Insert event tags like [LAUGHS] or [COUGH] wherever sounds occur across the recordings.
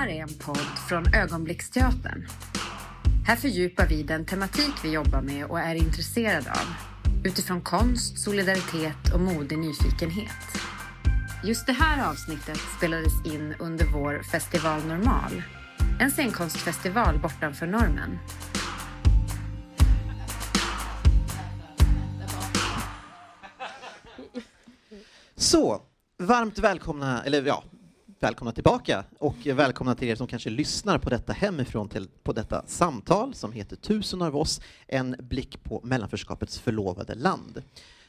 här är en podd från Ögonblicksteatern. Här fördjupar vi den tematik vi jobbar med och är intresserade av utifrån konst, solidaritet och modig nyfikenhet. Just det här avsnittet spelades in under vår Festival Normal, en scenkonstfestival bortanför normen. Så, varmt välkomna, eller ja, välkomna tillbaka och välkomna till er som kanske lyssnar på detta hemifrån till, på detta samtal som heter Tusen av oss, en blick på mellanförskapets förlovade land.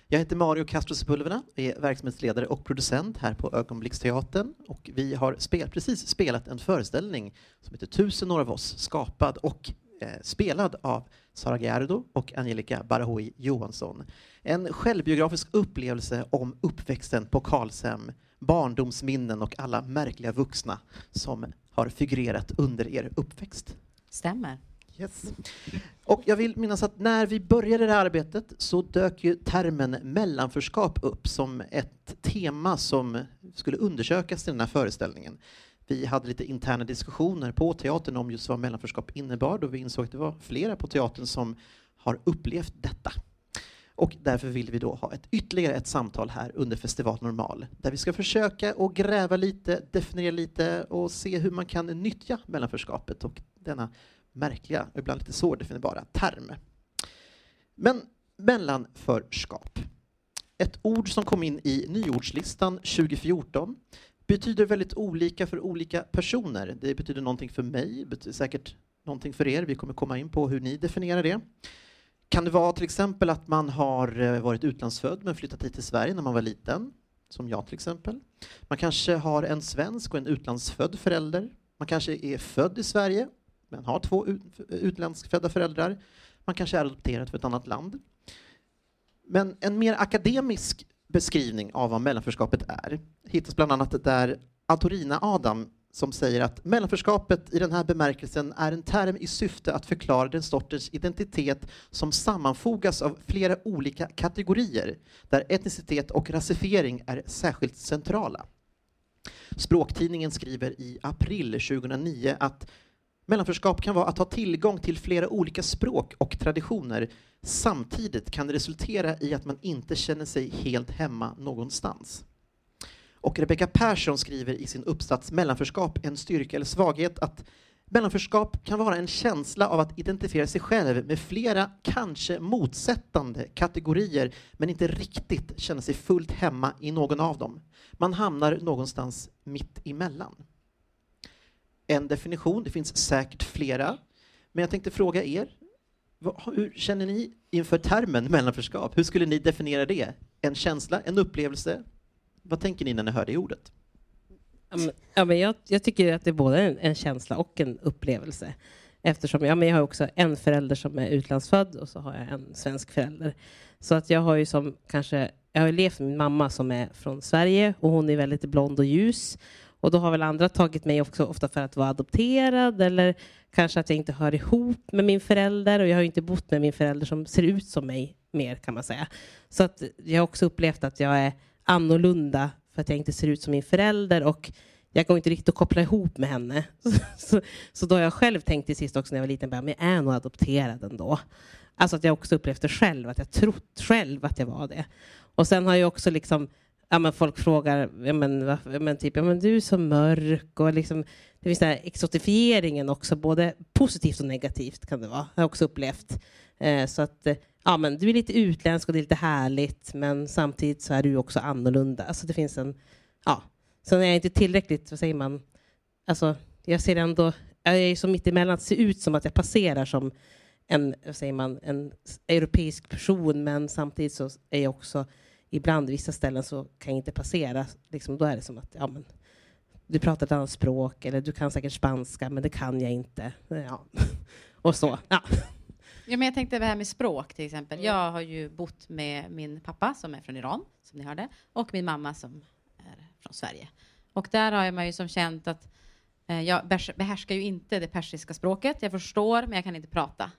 Jag heter Mario Castro Sepulveda, är verksamhetsledare och producent här på Ögonblicksteatern och vi har spel, precis spelat en föreställning som heter Tusen av oss, skapad och eh, spelad av Sara Gerdo och Angelica Barahui Johansson. En självbiografisk upplevelse om uppväxten på Karlshem, barndomsminnen och alla märkliga vuxna som har figurerat under er uppväxt. Stämmer. Yes. Och jag vill minnas att när vi började det här arbetet så dök ju termen mellanförskap upp som ett tema som skulle undersökas i den här föreställningen. Vi hade lite interna diskussioner på teatern om just vad mellanförskap innebar då vi insåg att det var flera på teatern som har upplevt detta. Och därför vill vi då ha ett, ytterligare ett samtal här under Festival Normal där vi ska försöka och gräva lite, definiera lite och se hur man kan nyttja mellanförskapet och denna märkliga ibland lite svårdefinierbara term. Men mellanförskap. Ett ord som kom in i nyordslistan 2014 betyder väldigt olika för olika personer. Det betyder någonting för mig, betyder säkert någonting för er. Vi kommer komma in på hur ni definierar det. Kan det vara till exempel att man har eh, varit utlandsfödd men flyttat hit till Sverige när man var liten, som jag till exempel. Man kanske har en svensk och en utlandsfödd förälder. Man kanske är född i Sverige men har två utlandsfödda föräldrar. Man kanske är adopterad för ett annat land. Men en mer akademisk beskrivning av vad mellanförskapet är hittas bland annat där Autorina Adam som säger att mellanförskapet i den här bemärkelsen är en term i syfte att förklara den sortens identitet som sammanfogas av flera olika kategorier där etnicitet och rasifiering är särskilt centrala. Språktidningen skriver i april 2009 att Mellanförskap kan vara att ha tillgång till flera olika språk och traditioner. Samtidigt kan det resultera i att man inte känner sig helt hemma någonstans. Och Rebecca Persson skriver i sin uppsats Mellanförskap, en styrka eller svaghet att mellanförskap kan vara en känsla av att identifiera sig själv med flera, kanske motsättande kategorier, men inte riktigt känna sig fullt hemma i någon av dem. Man hamnar någonstans mitt emellan en definition, det finns säkert flera. Men jag tänkte fråga er, hur känner ni inför termen mellanförskap? Hur skulle ni definiera det? En känsla, en upplevelse? Vad tänker ni när ni hör det ordet? Ja, men jag, jag tycker att det är både en, en, känsla och en upplevelse. Eftersom ja, men jag har också en förälder som är utlandsfödd och så har jag en svensk förälder. Så att jag har ju som kanske, jag har levt med min mamma som är från Sverige och hon är väldigt blond och ljus. Och då har väl andra tagit mig också ofta för att vara adopterad eller kanske att jag inte hör ihop med min förälder och jag har inte bott med min förälder som ser ut som mig mer kan man säga. Så att jag har också upplevt att jag är annorlunda för att jag inte ser ut som min förälder och jag går inte riktigt att koppla ihop med henne. [LAUGHS] Så, så då har jag själv tänkt till sist också när jag var liten, men jag är nog adopterad ändå. Alltså att jag också upplevt det själv, att jag trott själv att jag var det. Och sen har jag också liksom ja, men folk frågar, ja, men, ja, men typ, ja, men du är så mörk och liksom, det finns den här exotifieringen också, både positivt och negativt kan det vara, har jag också upplevt. Eh, så att, eh, ja men du är lite utländsk och det är lite härligt, men samtidigt så är du också annorlunda. Alltså det finns en, ja. Sen är jag inte tillräckligt, vad säger man, alltså jag ser ändå, jag är så mittemellan, att se ut som att jag passerar som en, vad säger man, en europeisk person, men samtidigt så är jag också ibland vissa ställen så kan jag inte passera. Liksom, då är det som att ja, men, du pratar ett annat språk eller du kan säkert spanska, men det kan jag inte. Ja. [LAUGHS] Och så. Ja. Ja, men jag tänkte det här med språk till exempel. Mm. Jag har ju bott med min pappa som är från Iran, som ni hörde, och min mamma som är från Sverige. Och där har man ju som känt att eh, jag behärskar ju inte det persiska språket. Jag förstår, men jag kan inte prata.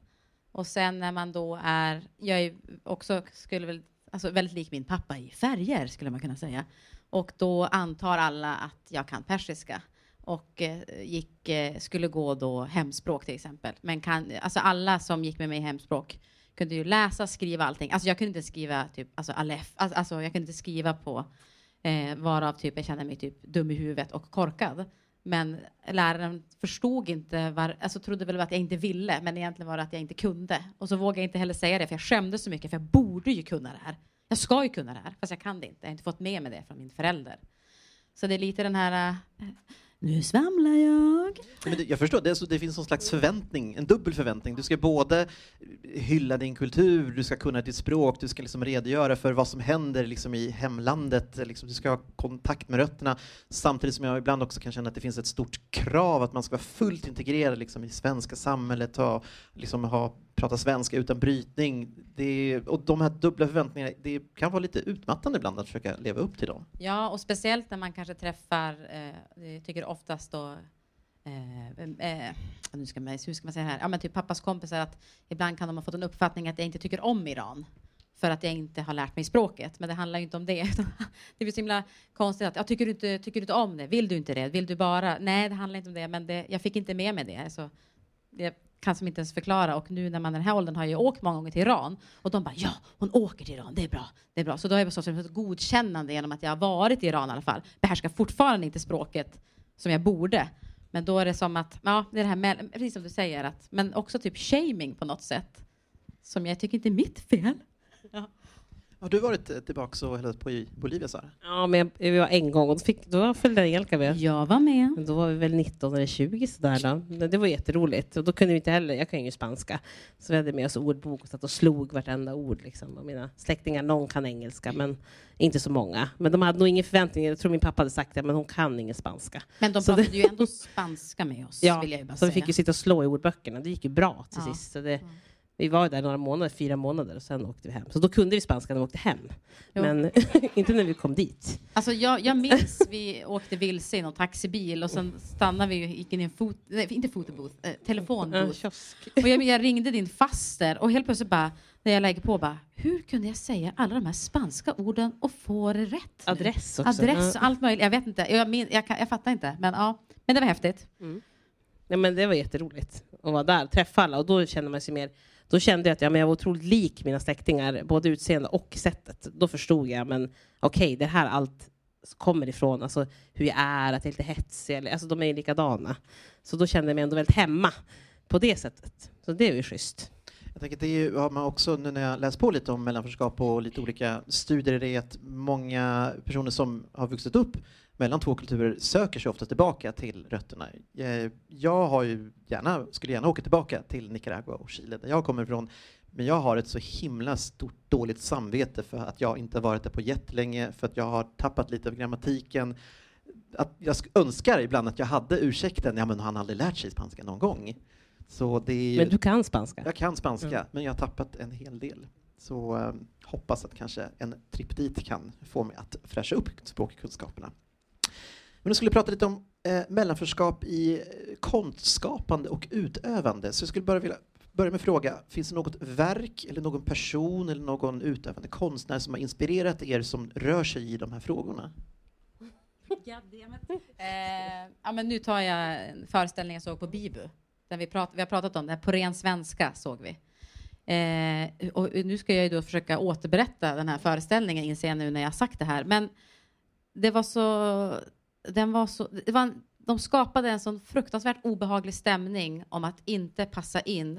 Och sen när man då är, jag är också, skulle väl alltså väldigt lik min pappa i färger skulle man kunna säga. Och då antar alla att jag kan persiska. och eh, gick, eh, skulle gå då hemspråk till exempel. Men kan, alltså alla som gick med mig i hemspråk kunde ju läsa, skriva allting. Alltså jag kunde inte skriva typ, alltså alef, alltså, alltså jag kunde inte skriva på eh, varav typ jag kände mig typ dum i huvudet och korkad. Men läraren förstod inte, var, alltså trodde väl att jag inte ville, men egentligen var det att jag inte kunde. Och så vågade jag inte heller säga det, för jag skämdes så mycket, för jag borde ju kunna det här. Jag ska ju kunna det här, fast jag kan det inte. Jag har inte fått med mig det från min förälder. Så det är lite den här, äh, nu svamlar jag. Men det, jag förstår, det, så det finns någon slags förväntning, en dubbel förväntning. Du ska både hylla din kultur, du ska kunna ditt språk, du ska liksom redogöra för vad som händer liksom i hemlandet, liksom, du ska ha kontakt med rötterna, samtidigt som jag ibland också kan känna att det finns ett stort krav att man ska vara fullt integrerad liksom, i svenska samhället, ha, liksom, ha, prata svenska utan brytning. Det, och de här dubbla förväntningarna, det kan vara lite utmattande ibland att försöka leva upp till dem. Ja, och speciellt när man kanske träffar, eh, jag tycker oftast då Eh, eh, nu ska man, hur ska man säga här? Ja, men typ pappas kompisar, att ibland kan de ha fått en uppfattning att jag inte tycker om Iran för att jag inte har lärt mig språket. Men det handlar ju inte om det. [LAUGHS] det blir så himla konstigt att, jag tycker, du inte, tycker du inte om det? Vill du inte det? Vill du bara? Nej, det handlar inte om det, men det, jag fick inte med mig det. Så det kan som inte ens förklara. Och nu när man är den här åldern har jag åkt många gånger till Iran och de bara ja, hon åker till Iran, det är bra, det är bra. Så då har jag fått ett godkännande genom att jag har varit i Iran i alla fall. Behärskar fortfarande inte språket som jag borde. Men då är det som att, ja, det är det här med, precis som du säger, att, men också typ shaming på något sätt. Som jag tycker inte är mitt fel. Ja. Har du varit eh, tillbaka och hälsat på i Bolivia, Sara? Ja, men jag, var en gång och då, fick, då följde Angelica med. Jag var med. Då var vi väl 19 eller 20 sådär då. Det var jätteroligt. Och då kunde vi inte heller, jag kan ju spanska, så vi hade med oss ordbok och satt och slog vartenda ord. Liksom. Och mina släktingar, någon kan engelska, men inte så många. Men de hade nog ingen förväntning. Jag tror min pappa hade sagt det, men hon kan ingen spanska. Men de pratade det... ju ändå spanska med oss, [LAUGHS] ja, vill jag ju bara så säga. vi fick ju sitta och slå i ordböckerna. Det gick ju bra till ja. sist. Så det, mm. Vi var där några månader, fyra månader, och sen åkte vi hem. Så då kunde vi spanska när vi åkte hem. Jo. Men [LAUGHS] inte när vi kom dit. Alltså jag, jag minns, vi åkte vilse i någon taxibil och sen stannade vi och gick in i en fot, nej, inte fotobooth, eh, telefonbooth. och jag, jag, ringde din faster och helt plötsligt bara, när jag lägger på bara, hur kunde jag säga alla de här spanska orden och få det rätt? Nu? Adress också. Adress och allt möjligt. Jag vet inte, jag, min, jag, jag fattar inte. Men ja, men det var häftigt. Mm. Ja, men det var jätteroligt att vara där, träffa alla och då känner man sig mer då kände jag att ja, men jag var otroligt lik mina släktingar, både utseende och sättet. Då förstod jag, men okej, okay, det här allt kommer ifrån, alltså hur jag är, att jag är lite hetsig, alltså de är ju likadana. Så då kände jag mig ändå väldigt hemma på det sättet. Så det är ju schysst. Jag tänker det har man också, nu när jag läst på lite om mellanförskap och lite olika studier, det är att många personer som har vuxit upp mellan två kulturer söker sig ofta tillbaka till rötterna. Eh, jag har ju gärna, skulle gärna åka tillbaka till Nicaragua och Chile där jag kommer ifrån, men jag har ett så himla stort dåligt samvete för att jag inte varit där på jättelänge, för att jag har tappat lite av grammatiken. Att jag önskar ibland att jag hade ursäkten, ja men han har aldrig lärt sig spanska någon gång. Så det är, men du kan spanska? Jag kan spanska, mm. men jag har tappat en hel del. Så eh, hoppas att kanske en tripp dit kan få mig att fräscha upp språkkunskaperna. Men jag skulle prata lite om eh, mellanförskap i eh, konstskapande och utövande. Så jag skulle bara vilja börja med att fråga, finns det något verk eller någon person eller någon utövande konstnär som har inspirerat er som rör sig i de här frågorna? eh, ja, men nu tar jag en föreställning jag såg på Bibu. Där vi, prat, vi har pratat om det, här, på ren svenska såg vi. Eh, och nu ska jag ju då försöka återberätta den här föreställningen inser jag nu när jag sagt det här. Men det var så den var så, det var, de skapade en sån fruktansvärt obehaglig stämning om att inte passa in.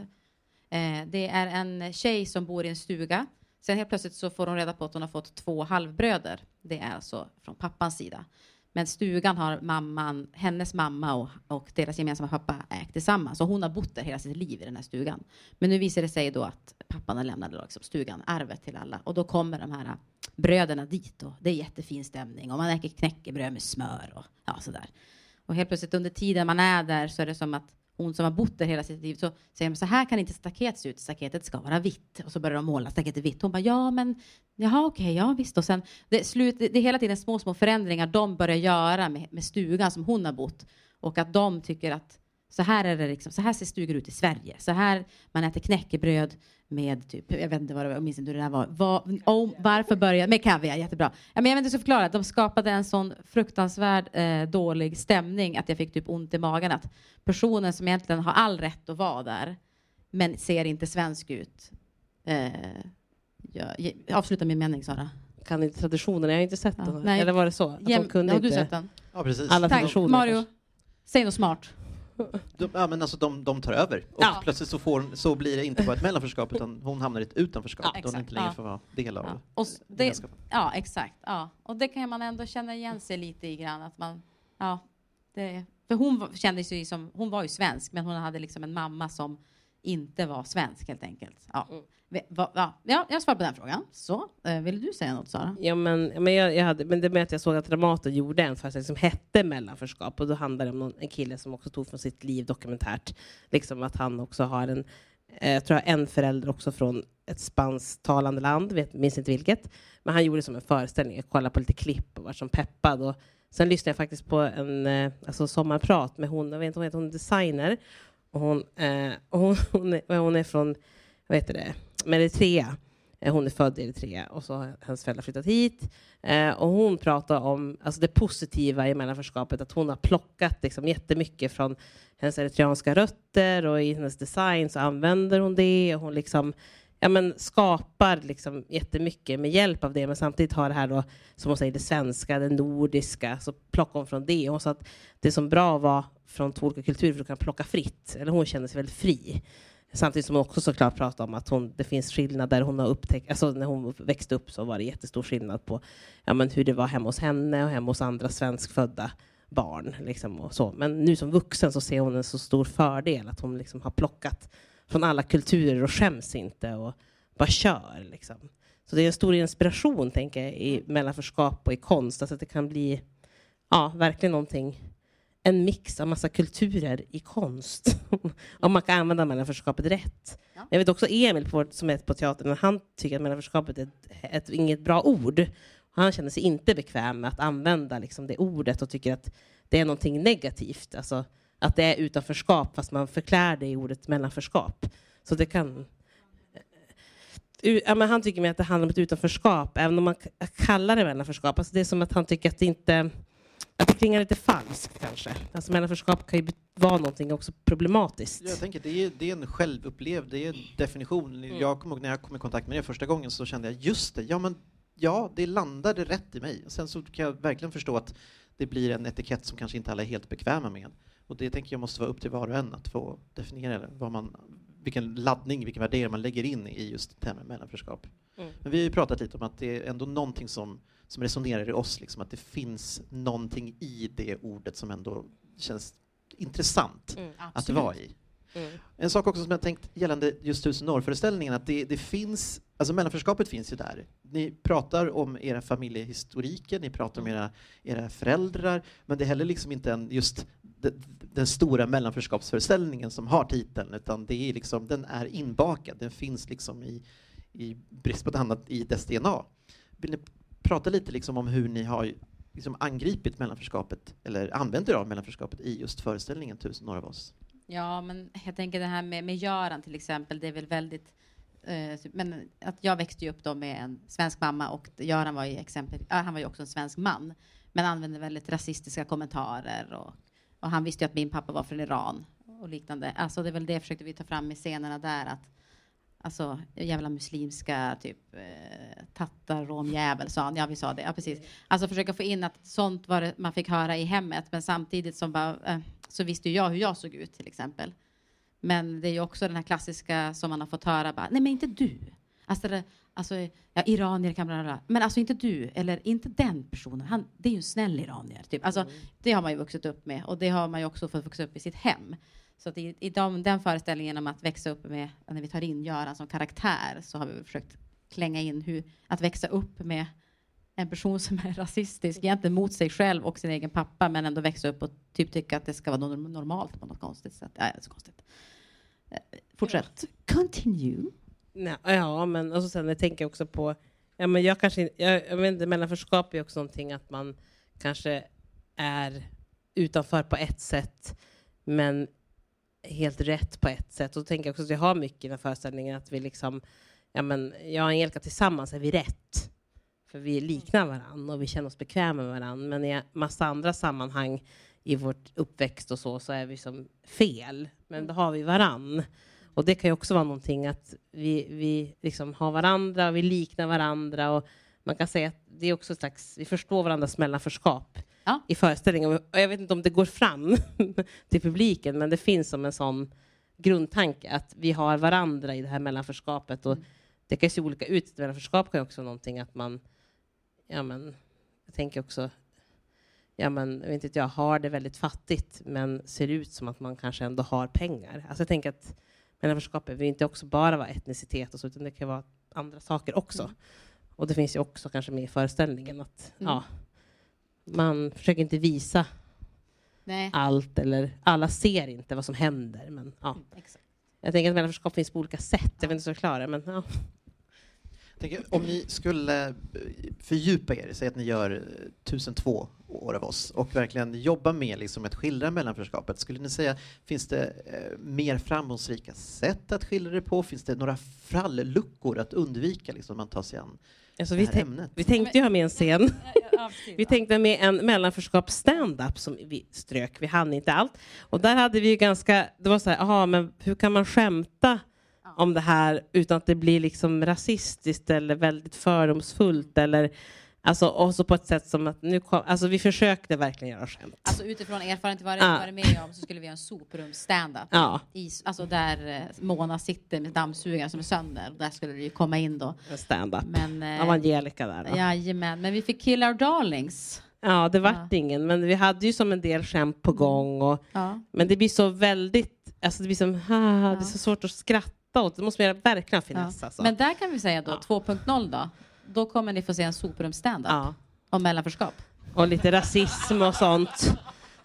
Eh, det är en tjej som bor i en stuga. Sen helt plötsligt så får hon reda på att hon har fått två halvbröder. Det är alltså från pappans sida. Men stugan har mamman, hennes mamma och, och deras gemensamma pappa ägt tillsammans. Och hon har bott där hela sitt liv i den här stugan. Men nu visar det sig då att pappan har lämnat liksom stugan, arvet till alla. Och då kommer de här bröderna dit och det är jättefin stämning och man äter knäckebröd med smör och ja, sådär. Och helt plötsligt under tiden man är där så är det som att hon som har bott där hela sitt liv så säger de så här kan inte staket se ut, staketet ska vara vitt. Och så börjar de måla staketet vitt. Hon bara ja men jaha okej, okay, ja visst. Och sen det, slut, det, det är hela tiden små små förändringar de börjar göra med, med stugan som hon har bott och att de tycker att Så här, är det liksom, så här ser stugor ut i Sverige. Så här man äter knäckebröd med typ, jag vet inte vad det var, jag minns inte hur det där var. var oh, varför börja med kaviar? Jättebra. Ja, men jag vet inte så förklara. De skapade en sån fruktansvärd eh, dålig stämning att jag fick typ ont i magen. Att personen som egentligen har all rätt att vara där, men ser inte svensk ut. Eh, jag, avsluta min mening, Sara. Kan inte traditionen, jag har inte sett Ja, den. nej. Eller var det så? Att Jem, de kunde har du inte sett den? Ja, precis. alla Tack. Mario, säg något smart. De, ja, men alltså de, de tar över. Och Ja. plötsligt så, får, så blir det inte bara ett mellanförskap utan hon hamnar i ett utanförskap. Ja, då hon inte längre Ja. får vara del av Ja. Det, ja, exakt. Ja. Och det kan man ändå känna igen sig lite i grann. Att man, ja, det, för hon kände sig som, hon var ju svensk, men hon hade liksom en mamma som inte var svensk helt enkelt. Ja. Mm. Vi- va- Ja, jag svarar på den frågan. Så, eh, vill du säga något Sara? Ja, men, men, jag, jag hade, men det med att jag såg att Dramaten gjorde en föreställning som hette Mellanförskap och då handlar det om någon, en kille som också tog från sitt liv dokumentärt. Liksom att han också har en, eh, jag tror jag har en förälder också från ett spansktalande land, vet, minns inte vilket. Men han gjorde det som en föreställning, jag kollade på lite klipp och var som peppad. Och sen lyssnade jag faktiskt på en eh, alltså sommarprat med hon, jag vet inte, hon heter hon är designer. Och hon, eh, och hon, hon, är, hon är från, vad heter det, Eritrea. Eh, hon är född i Eritrea och så har hennes föräldrar flyttat hit. Eh, och hon pratar om alltså det positiva i mellanförskapet, att hon har plockat liksom jättemycket från hennes eritreanska rötter och i hennes design så använder hon det och hon liksom ja, men skapar liksom jättemycket med hjälp av det, men samtidigt har det här då, som hon säger, det svenska, det nordiska, så plockar hon från det. Hon sa att det är som bra att vara från två olika kulturer, för du kan plocka fritt. Eller hon känner sig väldigt fri. Samtidigt som hon också såklart pratar om att hon, det finns skillnader. Hon har upptäckt, alltså när hon växte upp så var det jättestor skillnad på ja, men hur det var hemma hos henne och hemma hos andra svenskfödda barn. Liksom, och så. Men nu som vuxen så ser hon en så stor fördel att hon liksom har plockat från alla kulturer och skäms inte och bara kör. Liksom. Så det är en stor inspiration tänker jag, i mellanförskap och i konst. Alltså att det kan bli ja, verkligen någonting en mix av massa kulturer i konst. [LAUGHS] Om man kan använda mellanförskapet rätt. Ja. Jag vet också Emil på, som är på teatern, han tycker att mellanförskapet är ett, ett, inget bra ord. Han känner sig inte bekväm med att använda liksom, det ordet och tycker att det är någonting negativt. Alltså, att det är utanförskap fast man förklär det i ordet mellanförskap. Så det kan... U- Ja, men han tycker mer att det handlar om ett utanförskap, även om man kallar det mellanförskap. Alltså det är som att han tycker att det inte... Att det klingar lite falskt kanske. Alltså mellanförskap kan ju vara någonting också problematiskt. Jag tänker, det är, det är en självupplevd det är en definition. Jag kommer ihåg när jag kom i kontakt med det första gången så kände jag just det, ja men ja, det landade rätt i mig. Sen så kan jag verkligen förstå att det blir en etikett som kanske inte alla är helt bekväma med. Och det tänker jag måste vara upp till var och en att få definiera vad man, vilken laddning, vilken värdering man lägger in i just termen mellanförskap. Mm. Men vi har ju pratat lite om att det är ändå någonting som, som resonerar i oss, liksom, att det finns någonting i det ordet som ändå känns intressant Mm. att vara i. Mm. En sak också som jag tänkt gällande just Tusen år-föreställningen, att det, det finns, alltså mellanförskapet finns ju där. Ni pratar om era familjehistoriker, ni pratar om era, era föräldrar, men det är heller liksom inte en, just den, den stora mellanförskapsföreställningen som har titeln, utan det är liksom, den är inbakad, den finns liksom i, i brist på annat i dess DNA. Vill ni prata lite liksom om hur ni har liksom angripit mellanförskapet, eller använt er av mellanförskapet i just föreställningen Tusen år av oss? Ja, men jag tänker det här med, med Göran till exempel, det är väl väldigt eh, men att jag växte ju upp då med en svensk mamma och Göran var ju exempel, han var ju också en svensk man, men använde väldigt rasistiska kommentarer och, och han visste ju att min pappa var från Iran och liknande. Alltså det är väl det försökte vi ta fram i scenerna där att Alltså jävla muslimska typ eh, tattar, romjävel sa han. Ja, vi sa det. Ja, precis. Alltså försöka få in att sånt var det man fick höra i hemmet, men samtidigt som bara, eh, så visste jag hur jag såg ut till exempel. Men det är ju också den här klassiska som man har fått höra, bara, nej men inte du. Alltså, det, alltså ja, iranier kan bla. men alltså inte du, eller inte den personen. Han, det är ju en snäll iranier. Typ. Alltså, Det har man ju vuxit upp med och det har man ju också fått växa upp i sitt hem. Så att i, i de, den föreställningen om att växa upp med, när vi tar in Göran som karaktär, så har vi försökt klänga in hur, att växa upp med en person som är rasistisk egentligen mot sig själv och sin egen pappa, men ändå växa upp och typ tycka att det ska vara norm- normalt på något konstigt sätt. Ja, det är så konstigt. Eh, Fortsätt. Continue. Nej, ja, men och så sen jag tänker jag också på, ja, men jag kanske, jag, jag vet inte, mellanförskap är också någonting att man kanske är utanför på ett sätt, men helt rätt på ett sätt. Och då tänker jag också att jag har mycket i den föreställningen att vi liksom, ja men jag och Angelica tillsammans är vi rätt. För vi liknar varandra och vi känner oss bekväma med varandra. Men i massa andra sammanhang i vårt uppväxt och så, så är vi som fel. Men då har vi varann. Och det kan ju också vara någonting att vi, vi liksom har varandra, vi liknar varandra och man kan säga att det är också slags, vi förstår varandras mellanförskap Ja. i föreställningen. Och jag vet inte om det går fram [LAUGHS] till publiken, men det finns som en sån grundtanke att vi har varandra i det här mellanförskapet. Och det kan ju se olika ut. Ett mellanförskap kan också vara någonting att man, ja men, jag tänker också, ja men, jag vet inte, jag har det väldigt fattigt, men ser ut som att man kanske ändå har pengar. Alltså jag tänker att mellanförskapet behöver inte också bara vara etnicitet och så, utan det kan vara andra saker också. Och det finns ju också kanske med i föreställningen att Mm. ja, man försöker inte visa Nej. allt eller alla ser inte vad som händer. Men, ja. Exakt. Jag tänker att mellanförskap finns på olika sätt. Jag vet inte så förklara, men ja. Jag tänker, om ni skulle eh, fördjupa er, säg att ni gör eh, 1002 år av oss och verkligen jobba med liksom att skildra mellanförskapet, skulle ni säga, finns det eh, mer framgångsrika sätt att skildra det på? Finns det några falluckor att undvika liksom, när man tar sig an Alltså, vi, här tän- ämnet? vi tänkte ju ha med en scen. Vi tänkte med en mellanförskap stand-up som vi strök. Vi hann inte allt. Och där hade vi ju ganska, det var så här, aha, men hur kan man skämta om det här utan att det blir liksom rasistiskt eller väldigt fördomsfullt eller alltså och så på ett sätt som att nu kom, alltså vi försökte verkligen göra skämt. Alltså utifrån erfarenhet vad Ja. jag varit med om så skulle vi göra en soprum stand-up. Ja. I, alltså där eh, Mona sitter med dammsugaren som är sönder. Och där skulle det ju komma in då. Stand-up. Men, eh, Av Angelica där. då. Jajamän, men vi fick kill our darlings. Ja, det vart Ja. ingen, men vi hade ju som en del skämt på gång. Och, Ja. men det blir så väldigt, alltså det blir som, haha, det är så svårt att skratta åt. Det måste man verkligen ha finess. Ja. Alltså. Men där kan vi säga då, Ja. 2.0 då. Då kommer ni få se en soprum stand-up ja. om mellanförskap. Och lite rasism och sånt.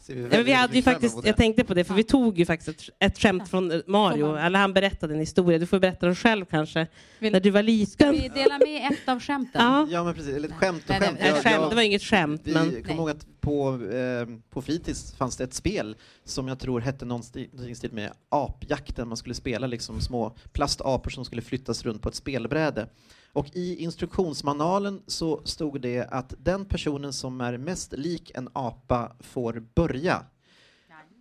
Vi Ja, men väldigt vi hade ju faktiskt, jag tänkte på det, för vi tog ju faktiskt ett, ett skämt från Mario, eller han berättade en historia. Du får berätta den själv kanske, Vill- när du var Ska liten. vi dela med ett av skämten? Ja, Ja, men precis. Eller ett skämt och Nej, nej, skämt. nej, skämt, det var inget skämt, Vi men kommer Nej. ihåg att på, eh, på fritids fanns det ett spel som jag tror hette någonting stil med apjakten. Man skulle spela liksom små plastapor som skulle flyttas runt på ett spelbräde. Och i instruktionsmanualen så stod det att den personen som är mest lik en apa får börja.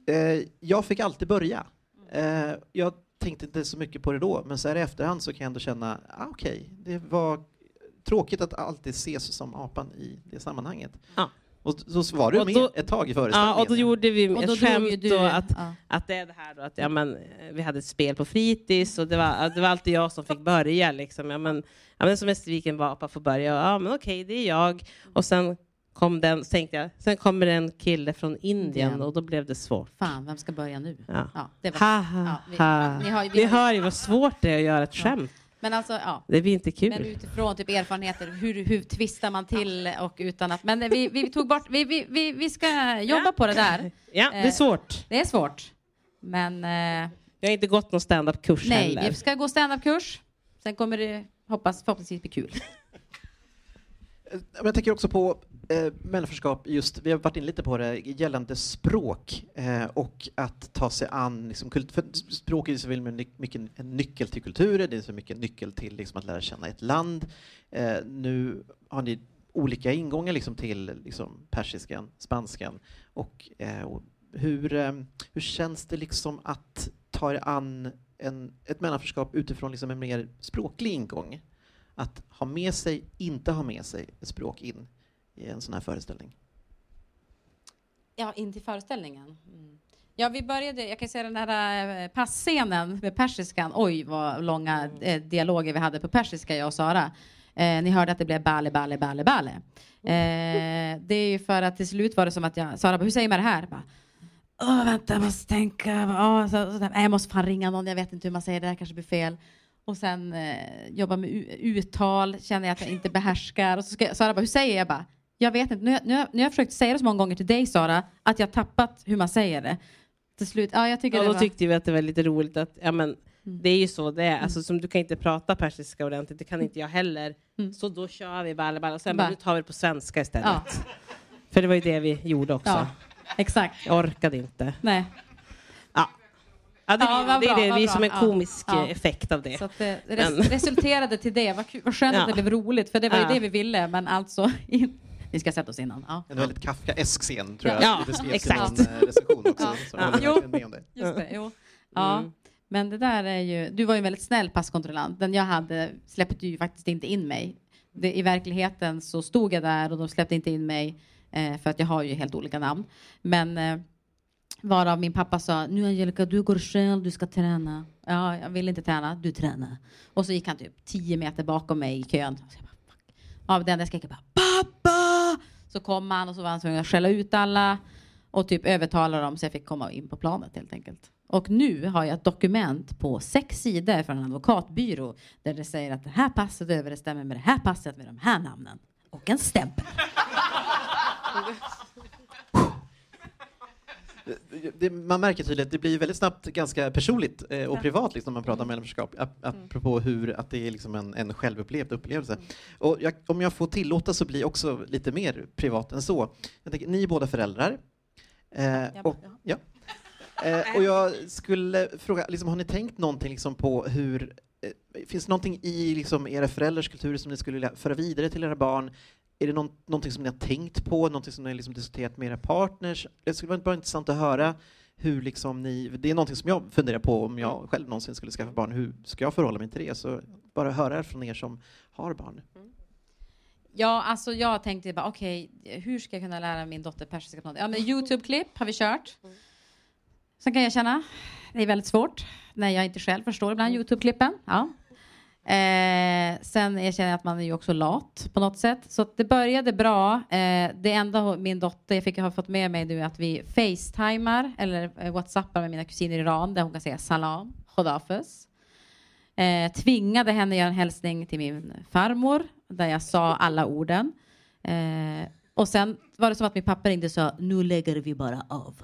Eh, jag fick alltid börja. Eh, jag tänkte inte så mycket på det då, men så här i efterhand så kan jag ändå känna, ah, okej, det var tråkigt att alltid ses som apan i det sammanhanget. Ja. Och så var du Och med då- ett tag i föreställningen. ja, och då gjorde vi Och ett skämt du... då att, ja. att det är det här då att ja, men, eh, vi hade ett spel på fritids och det var, det var alltid jag som fick börja. Liksom. Ja, men, ja, men som mest vilken apa får börja. Ja, men okej, det är jag. Och sen kom den, tänkte jag, sen kommer en kille från Indien och då blev det svårt. Fan, vem ska börja nu? Ja. Ja, det var... Ha, ha, Ja, vi- ha. ni har ju- vi Ni hör ju vad svårt det är att göra ett skämt. Men alltså, ja. Det blir inte kul. Men utifrån typ erfarenheter, hur, hur twistar man till och utan att... Men vi, vi tog bort... Vi, vi, vi, vi ska jobba Ja. på det där. Ja, det är Eh, svårt. Det är svårt. Men eh, Jag har inte gått någon stand-up-kurs nej, heller. vi ska gå standup-kurs. Sen kommer det hoppas, förhoppningsvis bli kul. Eh, [LAUGHS] Men jag tänker också på eh, mellanförskap, just, vi har varit inne lite på det, gällande språk eh, och att ta sig an liksom, för språk är ju så mycket en nyckel till kulturer, det är så mycket en nyckel till liksom, att lära känna ett land. Eh, nu har ni olika ingångar liksom, till liksom, persiskan, spanskan och, eh, och hur, eh, hur känns det liksom att ta er an en, ett mellanförskap utifrån liksom, en mer språklig ingång? att ha med sig, inte ha med sig ett språk in i en sån här föreställning. Ja, in till föreställningen. Mm. Ja, vi började, jag kan säga den här eh, passscenen med persiskan. Oj, vad långa eh, dialoger vi hade på persiska, jag och Sara. Eh, ni hörde att det blev balle, balle, balle, balle. Eh, det är ju för att till slut var det som att jag, Sara bara, hur säger man det här? Bara, Åh, vänta, jag måste tänka. Åh, så, så där. Jag måste fan ringa någon, jag vet inte hur man säger det, här kanske blir fel. Och sen eh, jobba med uttal, känner jag att jag inte behärskar. Och så ska jag, Sara bara, hur säger jag? jag bara, jag vet inte, nu, nu, nu har jag försökt säga det så många gånger till dig Sara, att jag tappat hur man säger det. Till slut, ja jag tycker Ja, det då var... tyckte vi att det var lite roligt att ja, men, Mm. det är ju så det är. Alltså, som du kan inte prata persiska ordentligt, det kan inte jag heller. Mm. Så då kör vi balle, balle och sen Bara- bara, nu tar vi det på svenska istället. Ja, För det var ju det vi gjorde också. ja, exakt. Jag orkade inte. Nej. Ja. Ja, det, Ja, det, är bra, det, det som en komisk eh, effekt av det. Så det res Men- resulterade till det. Vad, kul, vad skönt att det blev roligt, för det var ju det vi ville. Men alltså, [LAUGHS] in... vi ska sätta oss innan. Ja. En väldigt Kafkaesk scen, tror jag Ja, det exakt. i någon recension också. Ja. Just det, jo. Mm. Men det där är ju, du var ju en väldigt snäll passkontrollant. Den jag hade släppte ju faktiskt inte in mig. Det, I verkligheten så stod jag där och de släppte inte in mig eh, för att jag har ju helt olika namn. Men eh, varav min pappa sa, nu Angelica du går själv, du ska träna. Ja, jag vill inte träna, du tränar. Och så gick han typ tio meter bakom mig i kön. Så jag bara, Fuck. Ja, den där skrek jag bara, pappa! Så kom han och så var han tvungen att skälla ut alla och typ övertala dem så jag fick komma in på planet helt enkelt. Och nu har jag ett dokument på sex sidor från en advokatbyrå där det säger att det här passet överensstämmer med det här passet med de här namnen. Och en stämpel. [LAUGHS] Det, man märker tydligt att det blir väldigt snabbt ganska personligt eh, och privat liksom, när man pratar om mellanförskap, ap- apropå hur att det är liksom en, en självupplevd upplevelse. Och jag, om jag får tillåta så blir också lite mer privat än så. Tänker, ni är båda föräldrar. Eh, och, ja. eh, och jag skulle fråga, liksom, har ni tänkt någonting liksom, på hur eh, Finns det någonting i liksom, era föräldrars kultur som ni skulle vilja föra vidare till era barn? Är det någon, någonting som ni har tänkt på, någonting som ni har liksom diskuterat med era partners? Det skulle vara bara intressant att höra hur liksom ni, det är någonting som jag funderar på om jag själv någonsin skulle skaffa barn, hur ska jag förhålla mig till det? Så bara höra från er som har barn. Ja, alltså jag tänkte bara okej, hur ska jag kunna lära min dotter persiska på något? Ja, men Youtube-klipp har vi kört. Sen kan jag känna, det är väldigt svårt när jag inte själv förstår ibland Youtube-klippen. Ja. Eh, sen jag känner jag att man är ju också lat på något sätt. Så att det började bra. Eh, det enda min dotter, jag fick har fått med mig nu är att vi facetimar eller eh, whatsappar med mina kusiner i Iran där hon kan säga salam, Khodafus. Eh, tvingade henne göra en hälsning till min farmor där jag sa alla orden. Eh, och sen var det som att min pappa ringde och sa nu lägger vi bara av.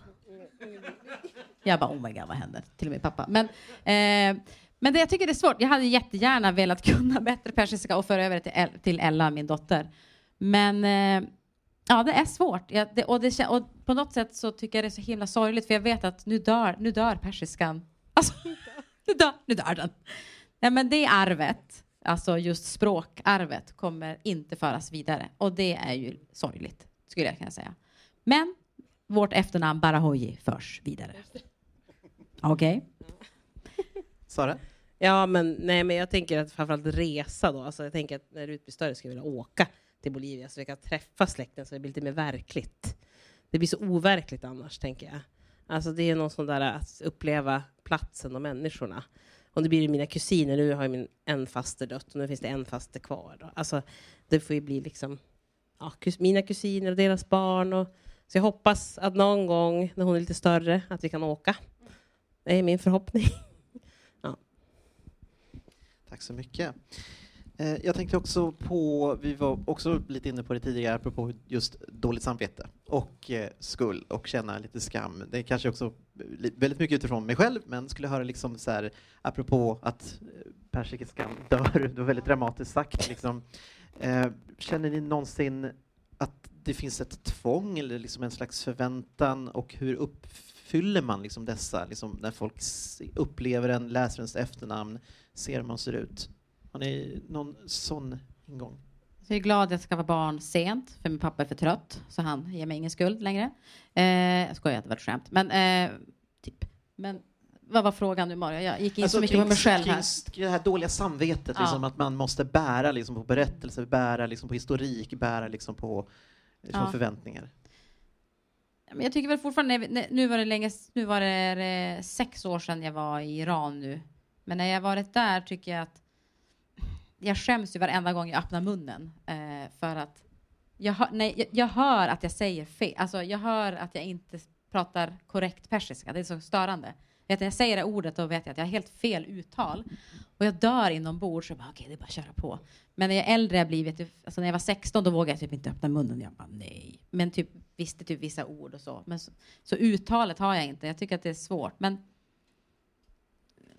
Jag bara oh my god vad händer? Till min pappa. Men, eh, men det, jag tycker det är svårt. Jag hade jättegärna velat kunna [LAUGHS] bättre persiska och föra över det till, El- till Ella, min dotter. Men eh, ja, det är svårt. Jag, det, och, det, och på något sätt så tycker jag det är så himla sorgligt för jag vet att nu dör, nu dör persiskan. [LAUGHS] Alltså, nu, dör, nu dör den. Nej, men det arvet, alltså just språkarvet, kommer inte föras vidare. Och det är ju sorgligt, skulle jag kunna säga. Men vårt efternamn Barahoji förs vidare. [LAUGHS] Okej? Sara? Ja, men, nej, men jag tänker att framförallt resa då. Alltså, jag tänker att när du blir större skulle jag vilja åka till Bolivia så vi kan träffa släkten så det blir lite mer verkligt. Det blir så overkligt annars, tänker jag. Alltså det är någon sån där att uppleva platsen och människorna. Och det blir det mina kusiner. Nu har ju min en faster dött och nu finns det en faster kvar. Då. Alltså, det får ju bli liksom ja, kus, mina kusiner och deras barn. Och, så jag hoppas att någon gång när hon är lite större att vi kan åka. Det är min förhoppning. [LAUGHS] Tack så mycket. Eh, jag tänkte också på, vi var också lite inne på det tidigare, apropå just dåligt samvete och eh, skuld och känna lite skam. Det är kanske också eh, väldigt mycket utifrån mig själv, men skulle höra liksom så här, apropå att eh, skam dör, [LAUGHS] det var väldigt dramatiskt sagt. Liksom. Känner ni någonsin att det finns ett tvång eller liksom en slags förväntan och hur uppfyller man liksom dessa, liksom när folk upplever en, läser ens efternamn, ser hur man ser ut? Har ni någon sån ingång? Jag är glad att jag ska vara barn sent, för min pappa är för trött, så han ger mig ingen skuld längre. Eh, jag skojar, det var ett skämt. Men, eh, typ. Men vad var frågan nu, Mario? Jag gick in så mycket på mig själv här. Alltså, kring det här dåliga samvetet, Ja. liksom, att man måste bära liksom, på berättelser, bära liksom, på historik, bära liksom, på liksom, Ja. förväntningar. Men jag tycker väl fortfarande, nu var det länge, nu var det eh, sex år sedan jag var i Iran nu. Men när jag varit där tycker jag att jag skäms ju varenda gång jag öppnar munnen. Eh, för att jag hör, nej, jag, jag hör att jag säger fel. Alltså jag hör att jag inte pratar korrekt persiska. Det är så störande. Vet, när jag säger det ordet då vet jag att jag har helt fel uttal. Och jag dör inombords Okej, okay, det är bara att köra på. Men när jag är äldre jag blivit, alltså när jag var 16 då vågade jag typ inte öppna munnen. Jag bara nej. Men typ visste typ vissa ord och så. Men så, så uttalet har jag inte. Jag tycker att det är svårt. Men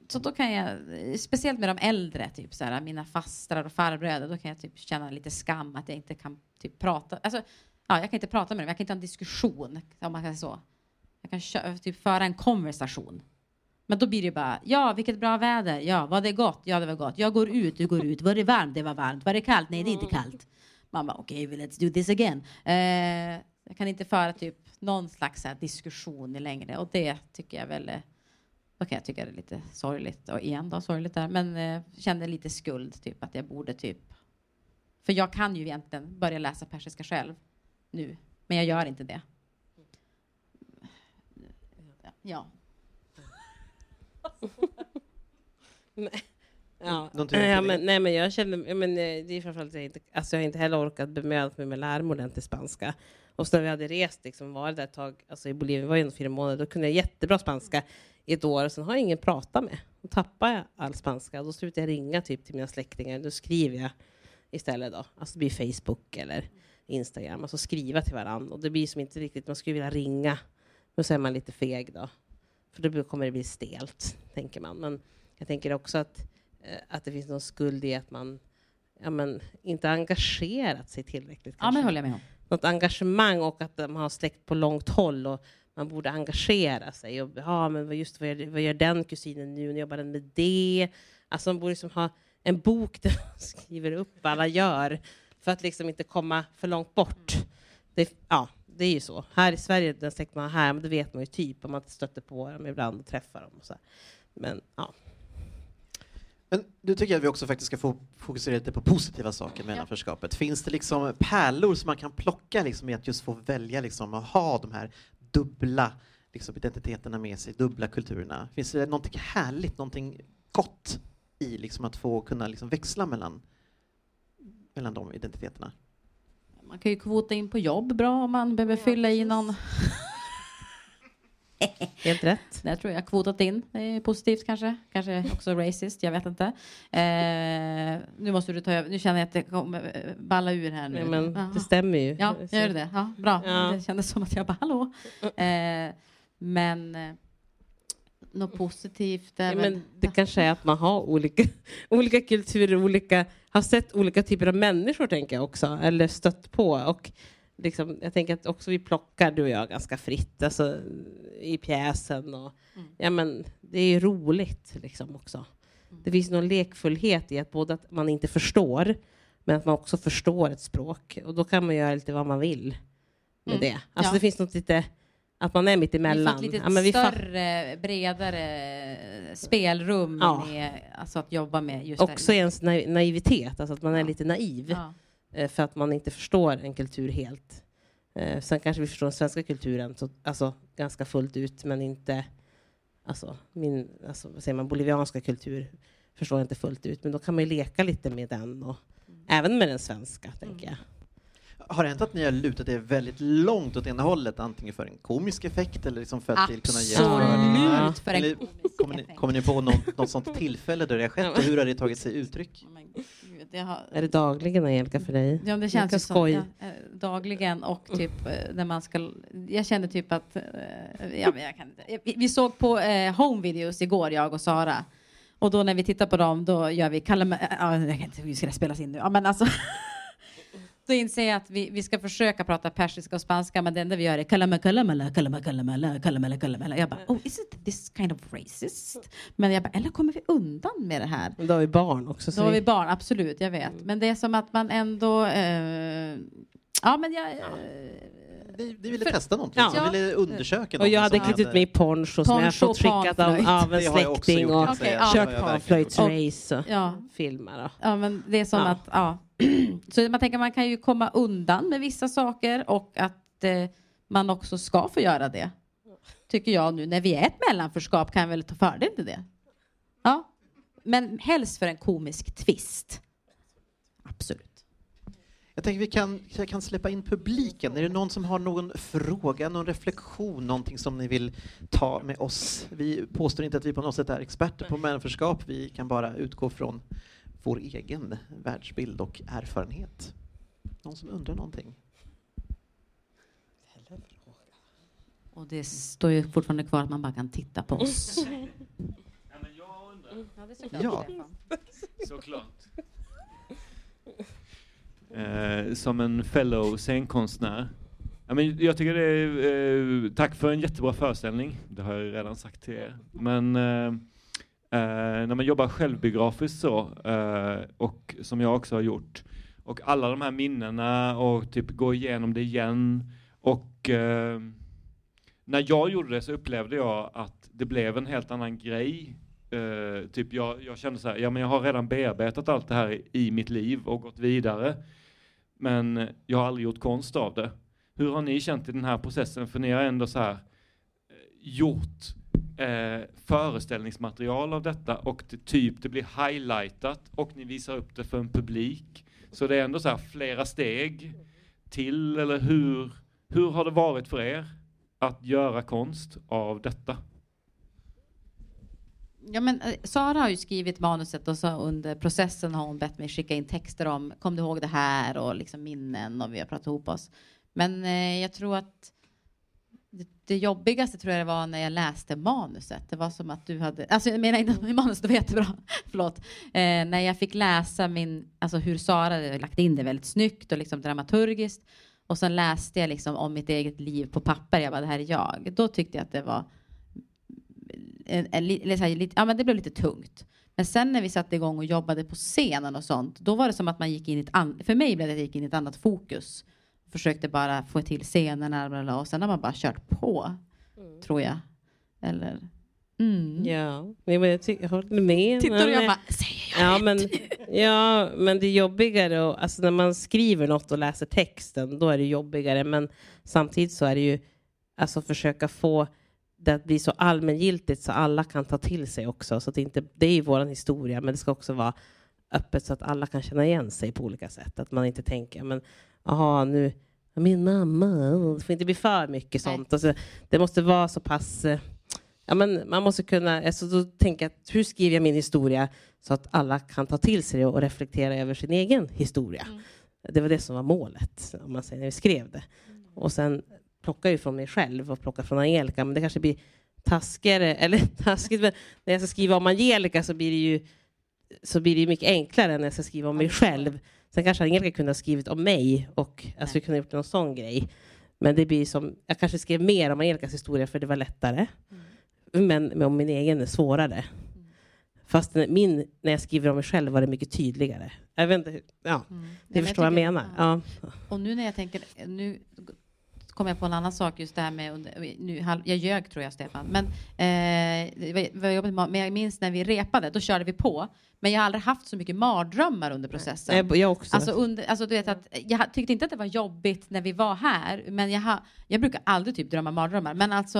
så då kan jag, speciellt med de äldre, typ så här, mina fastrar och farbröder, då kan jag typ känna lite skam att jag inte kan typ prata. Alltså, ja, jag kan inte prata med dem, jag kan inte ha en diskussion, om man kan säga så. Jag kan kö- typ föra en konversation. Men då blir det bara, ja vilket bra väder, ja var det gott, ja det var gott, jag går ut, du går ut, var det varmt, det var varmt, var det kallt, nej det är inte kallt. Man bara okej, okay, let's do this again. Eh, jag kan inte föra typ någon slags här, diskussion längre och det tycker jag väl Okej, okay, jag tycker det är lite sorgligt och igen då sorgligt där, men eh, känner lite skuld typ att jag borde typ. För jag kan ju egentligen börja läsa persiska själv nu, men jag gör inte det. Ja. [LAUGHS] Ja, ja men, nej, men jag känner, men, eh, det är framförallt jag inte, alltså jag har inte heller orkat bemöda mig med att mig ordentligt spanska. Och så när vi hade rest, liksom, varit där ett tag, alltså i Bolivia var ju fyra månader, då kunde jag jättebra spanska i ett år, och sen har jag ingen pratat med. Då tappar jag all spanska, då slutar jag ringa typ till mina släktingar, då skriver jag istället då. Alltså det blir Facebook eller Instagram, alltså skriva till varandra. Och det blir som inte riktigt, man skulle vilja ringa, men så är man lite feg då. För då kommer det bli stelt, tänker man. Men jag tänker också att, eh, att det finns någon skuld i att man ja, men, inte engagerat sig tillräckligt. Ja, men håller jag med om. Något engagemang och att man har släkt på långt håll och man borde engagera sig. Och, ja, men just vad gör, vad gör den kusinen nu? Nu jobbar den med det. Alltså man borde liksom ha en bok [LAUGHS] där man skriver upp vad alla gör för att liksom inte komma för långt bort. Det, ja, det är ju så. Här i Sverige, den släkt man har här, men det vet man ju typ om man stöter på dem ibland och träffar dem. Och så. Men ja. Men du tycker att vi också faktiskt ska få fokusera lite på positiva saker med mellanförskapet. Finns det liksom pärlor som man kan plocka liksom i att just få välja liksom att ha de här dubbla liksom, identiteterna med sig, dubbla kulturerna? Finns det någonting härligt, någonting gott i liksom att få kunna liksom växla mellan, mellan de identiteterna? Man kan ju kvota in på jobb bra om man behöver fylla i någon [LAUGHS] [LAUGHS] Helt rätt. Det tror jag kvotat in. Det är positivt kanske. Kanske också racist, jag vet inte. Eh, nu måste du ta över. Nu känner jag att det kommer eh, balla ur här nu. Ja, men det stämmer ju. Ja, gör det? Ja, bra. Ja. Det kändes som att jag bara, hallå. Eh, men eh, något positivt? Ja, men det kanske är att man har olika, [LAUGHS] olika kulturer, olika, har sett olika typer av människor, tänker jag också, eller stött på. Och liksom, jag tänker att också vi plockar, du och jag, ganska fritt alltså, i pjäsen. Och, mm. ja, men, det är roligt liksom, också. Mm. Det finns någon lekfullhet i att både att man inte förstår, men att man också förstår ett språk. Och då kan man göra lite vad man vill med mm. det. Alltså, ja. Det finns något lite att man är mitt emellan. Vi fick lite ja, större, bredare spelrum ja. med, alltså att jobba med. Just Också det. ens naivitet, alltså att man är lite naiv. Eh, för att man inte förstår en kultur helt. Eh, sen kanske vi förstår den svenska kulturen så, alltså, ganska fullt ut, men inte alltså, min alltså, vad säger man, bolivianska kultur förstår jag inte fullt ut. Men då kan man ju leka lite med den, och mm. även med den svenska, mm. tänker jag. Har det hänt att ni har lutat er väldigt långt åt ena hållet, antingen för en komisk effekt eller liksom för att Absolut kunna ge fördelar? för en komisk kommer ni, kommer ni på något, något sånt tillfälle där det har skett och hur har det tagit sig uttryck? det har... Är det dagligen Angelica för dig? Ja, det känns ju som ja, eh, dagligen och typ eh, när man ska. Jag känner typ att. Eh, ja, men jag kan inte. Vi såg på eh, home videos igår, jag och Sara. Och då när vi tittar på dem, då gör vi. Kallar, ja, jag kan inte, hur ska det spelas in nu? Ja, men alltså. Då inser jag att vi, vi ska försöka prata persiska och spanska, men det enda vi gör är kalama kalamala, kalama kalamala, kalamala kalamala. Jag bara, oh, is it this kind of racist? Men jag bara, eller kommer vi undan med det här? Då har vi barn också. Då har vi barn, absolut, jag vet. Men det är som att man ändå, eh, ja men jag... Eh, vi, vi ville för, testa någonting, ja. vi ville undersöka Och jag hade klätt ut mig i poncho som jag fått skickat av, av en släkting och okay, kört panflöjtsrace och ja. filmer. Ja, men det är som ja. att, ja. [CLEARS THROAT] Så man tänker man kan ju komma undan med vissa saker och att eh, man också ska få göra det. Tycker jag nu när vi är ett mellanförskap kan jag väl ta fördel till det. Ja, men helst för en komisk twist. Absolut. Jag tänker vi kan, kan släppa in publiken. Är det någon som har någon fråga, någon reflektion, någonting som ni vill ta med oss? Vi påstår inte att vi på något sätt är experter på människor. Vi kan bara utgå från vår egen världsbild och erfarenhet. Någon som undrar någonting? Och det står ju fortfarande kvar att man bara kan titta på oss. [LAUGHS] Ja, men jag undrar. Ja, det är såklart. Eh, som en fellow scenkonstnär. Ja, men jag tycker det är, eh, tack för en jättebra föreställning, det har jag redan sagt till er. Men eh, eh, när man jobbar självbiografiskt så, eh, och som jag också har gjort, och alla de här minnena och typ gå igenom det igen. Och eh, när jag gjorde det så upplevde jag att det blev en helt annan grej. Eh, typ jag, jag kände så här, ja men jag har redan bearbetat allt det här i, i mitt liv och gått vidare. Men jag har aldrig gjort konst av det. Hur har ni känt i den här processen? För ni har ändå så här eh, gjort eh, föreställningsmaterial av detta och det, typ det blir highlightat och ni visar upp det för en publik. Så det är ändå så här flera steg till, eller hur, hur har det varit för er att göra konst av detta? Ja, men eh, Sara har ju skrivit manuset och så under processen har hon bett mig skicka in texter om kom du ihåg det här och liksom minnen och vi har pratat ihop oss. Men eh, jag tror att det, det jobbigaste tror jag det var när jag läste manuset. Det var som att du hade, alltså jag menar inte [LAUGHS] manus, det var jättebra, [LAUGHS] förlåt. Eh, när jag fick läsa min, alltså hur Sara hade lagt in det väldigt snyggt och liksom dramaturgiskt. Och sen läste jag liksom om mitt eget liv på papper, jag bara det här är jag. Då tyckte jag att det var en, en, en, en, lite, ja, men det blev lite tungt. Men sen när vi satte igång och jobbade på scenen och sånt, då var det som att man gick in i ett annat, för mig blev det att jag gick in i ett annat fokus. Försökte bara få till scenerna och sen har man bara kört på, mm. tror jag. Eller? Mm. Ja, men jag, jag håller med. Tittar du jag bara, säger jag ja, men, ja, men det är jobbigare och, alltså när man skriver något och läser texten, då är det jobbigare. Men samtidigt så är det ju, alltså försöka få det att bli så allmängiltigt så alla kan ta till sig också. Så att det, inte, det är ju vår historia, men det ska också vara öppet så att alla kan känna igen sig på olika sätt. Att man inte tänker, men aha, nu, min mamma, det får inte bli för mycket sånt. Alltså, det måste vara så pass eh, Ja, men man måste kunna alltså, då tänka hur skriver jag min historia så att alla kan ta till sig det och reflektera över sin egen historia. Mm. Det var det som var målet om man säger, när vi skrev det. Mm. Och sen plocka ju från mig själv och plocka från Angelica, men det kanske blir taskigare, [LAUGHS] eller taskigt, men när jag ska skriva om Angelica så blir det ju så blir det mycket enklare när jag ska skriva om mig själv. Sen kanske Angelica kunde ha skrivit om mig och alltså, vi kunde ha gjort någon sån grej. Men det blir som, jag kanske skrev mer om Angelicas historia för det var lättare. Mm. Men, men om min egen är svårare. Mm. Fast min, när jag skriver om mig själv var det mycket tydligare. Jag vet inte, ja, mm. du förstår vad jag menar. Ja. Och nu när jag tänker, nu kom jag på en annan sak just det här med, nu, jag ljög tror jag Stefan, men, eh, men jag minns när vi repade, då körde vi på. Men jag har aldrig haft så mycket mardrömmar under processen. Jag, också. Alltså, under, alltså du vet att jag tyckte inte att det var jobbigt när vi var här, men jag, ha, jag brukar aldrig typ drömma mardrömmar. Men alltså,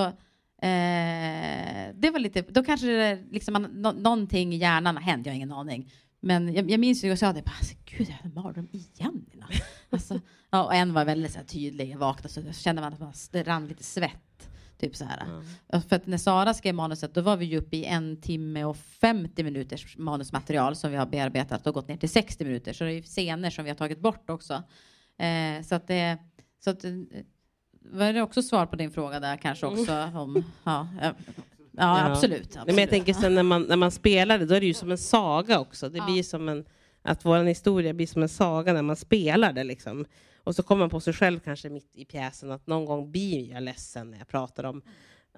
eh, det var lite, då kanske det liksom, no, någonting i hjärnan har hänt, jag har ingen aning. Men jag, jag minns ju jag sa det, bara, alltså, gud jag en mardröm igen. [LAUGHS] Alltså, ja, och en var väldigt så här, tydlig, jag vaknade så kände man att det rann lite svett. Typ så här. Mm. För att när Sara skrev manuset då var vi ju uppe i en timme och 50 minuters manusmaterial som vi har bearbetat och gått ner till 60 minuter. Så det är scener som vi har tagit bort också. Eh, så att det, så att, eh, var det också svar på din fråga där kanske också? Mm. Om, ja, Ja, ja. Absolut, absolut. Men jag tänker sen när man, när man spelar det, då är det ju som en saga också. Det ja. blir som en, att vår historia blir som en saga när man spelar det. Liksom. Och så kommer man på sig själv kanske mitt i pjäsen att någon gång blir jag ledsen när jag pratar om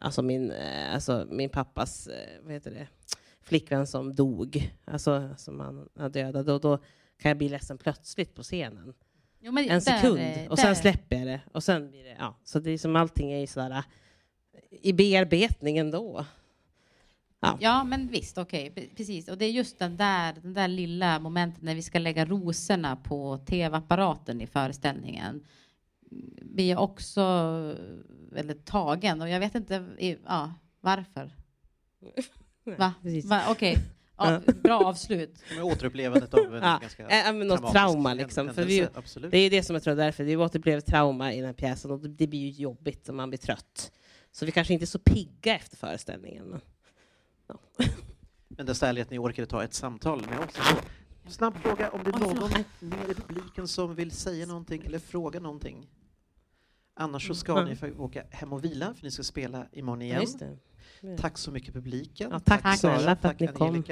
alltså min, eh, alltså min pappas eh, vad heter det, flickvän som dog, alltså som han har dödat. Då, kan jag bli ledsen plötsligt på scenen. Jo, en sekund, där, och sen släpper jag det. Och sen blir det, ja. Så det är som allting är sådär i bearbetning ändå. Ja. ja, men visst, okej, okay, precis. Och det är just den där, den där lilla momentet när vi ska lägga rosorna på tv-apparaten i föreställningen. Vi är också väldigt tagen och jag vet inte ja, varför. [LAUGHS] Va? Va? Okej. Okay. Ja, bra avslut. [LAUGHS] Återupplevandet av en ja. ganska äh, något trauma. Liksom. För vi, det är det som jag tror därför. Vi återupplever trauma i den här pjäsen och det blir ju jobbigt om man blir trött. Så vi kanske inte är så pigga efter föreställningen. Ja. Men desto ärligt att ni orkade ta ett samtal med oss. Snabb fråga, om det är någon mer i publiken som vill säga någonting eller fråga någonting? Annars så ska mm. ni få åka hem och vila, för ni ska spela imorgon igen. Ja, Tack så mycket publiken. Ja, tack, tack Sara, för att ni kom.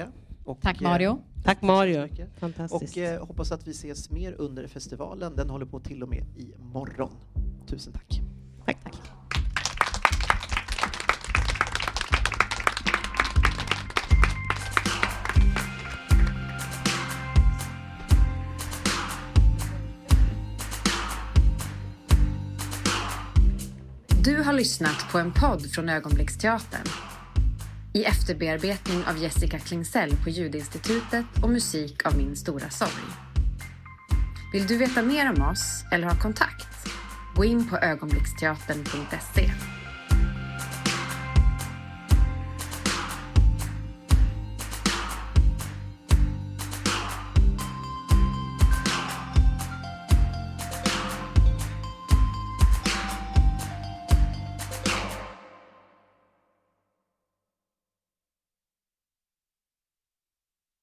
Och, tack Mario. Eh, tack Mario. Fantastiskt. Och eh, hoppas att vi ses mer under festivalen. Den håller på till och med imorgon. Tusen tack. Du har lyssnat på en podd från Ögonblicksteatern i efterbearbetning av Jessica Klingsell på Ljudinstitutet och musik av Min stora sorg. Vill du veta mer om oss eller ha kontakt? Gå in på ögonblicksteatern.se.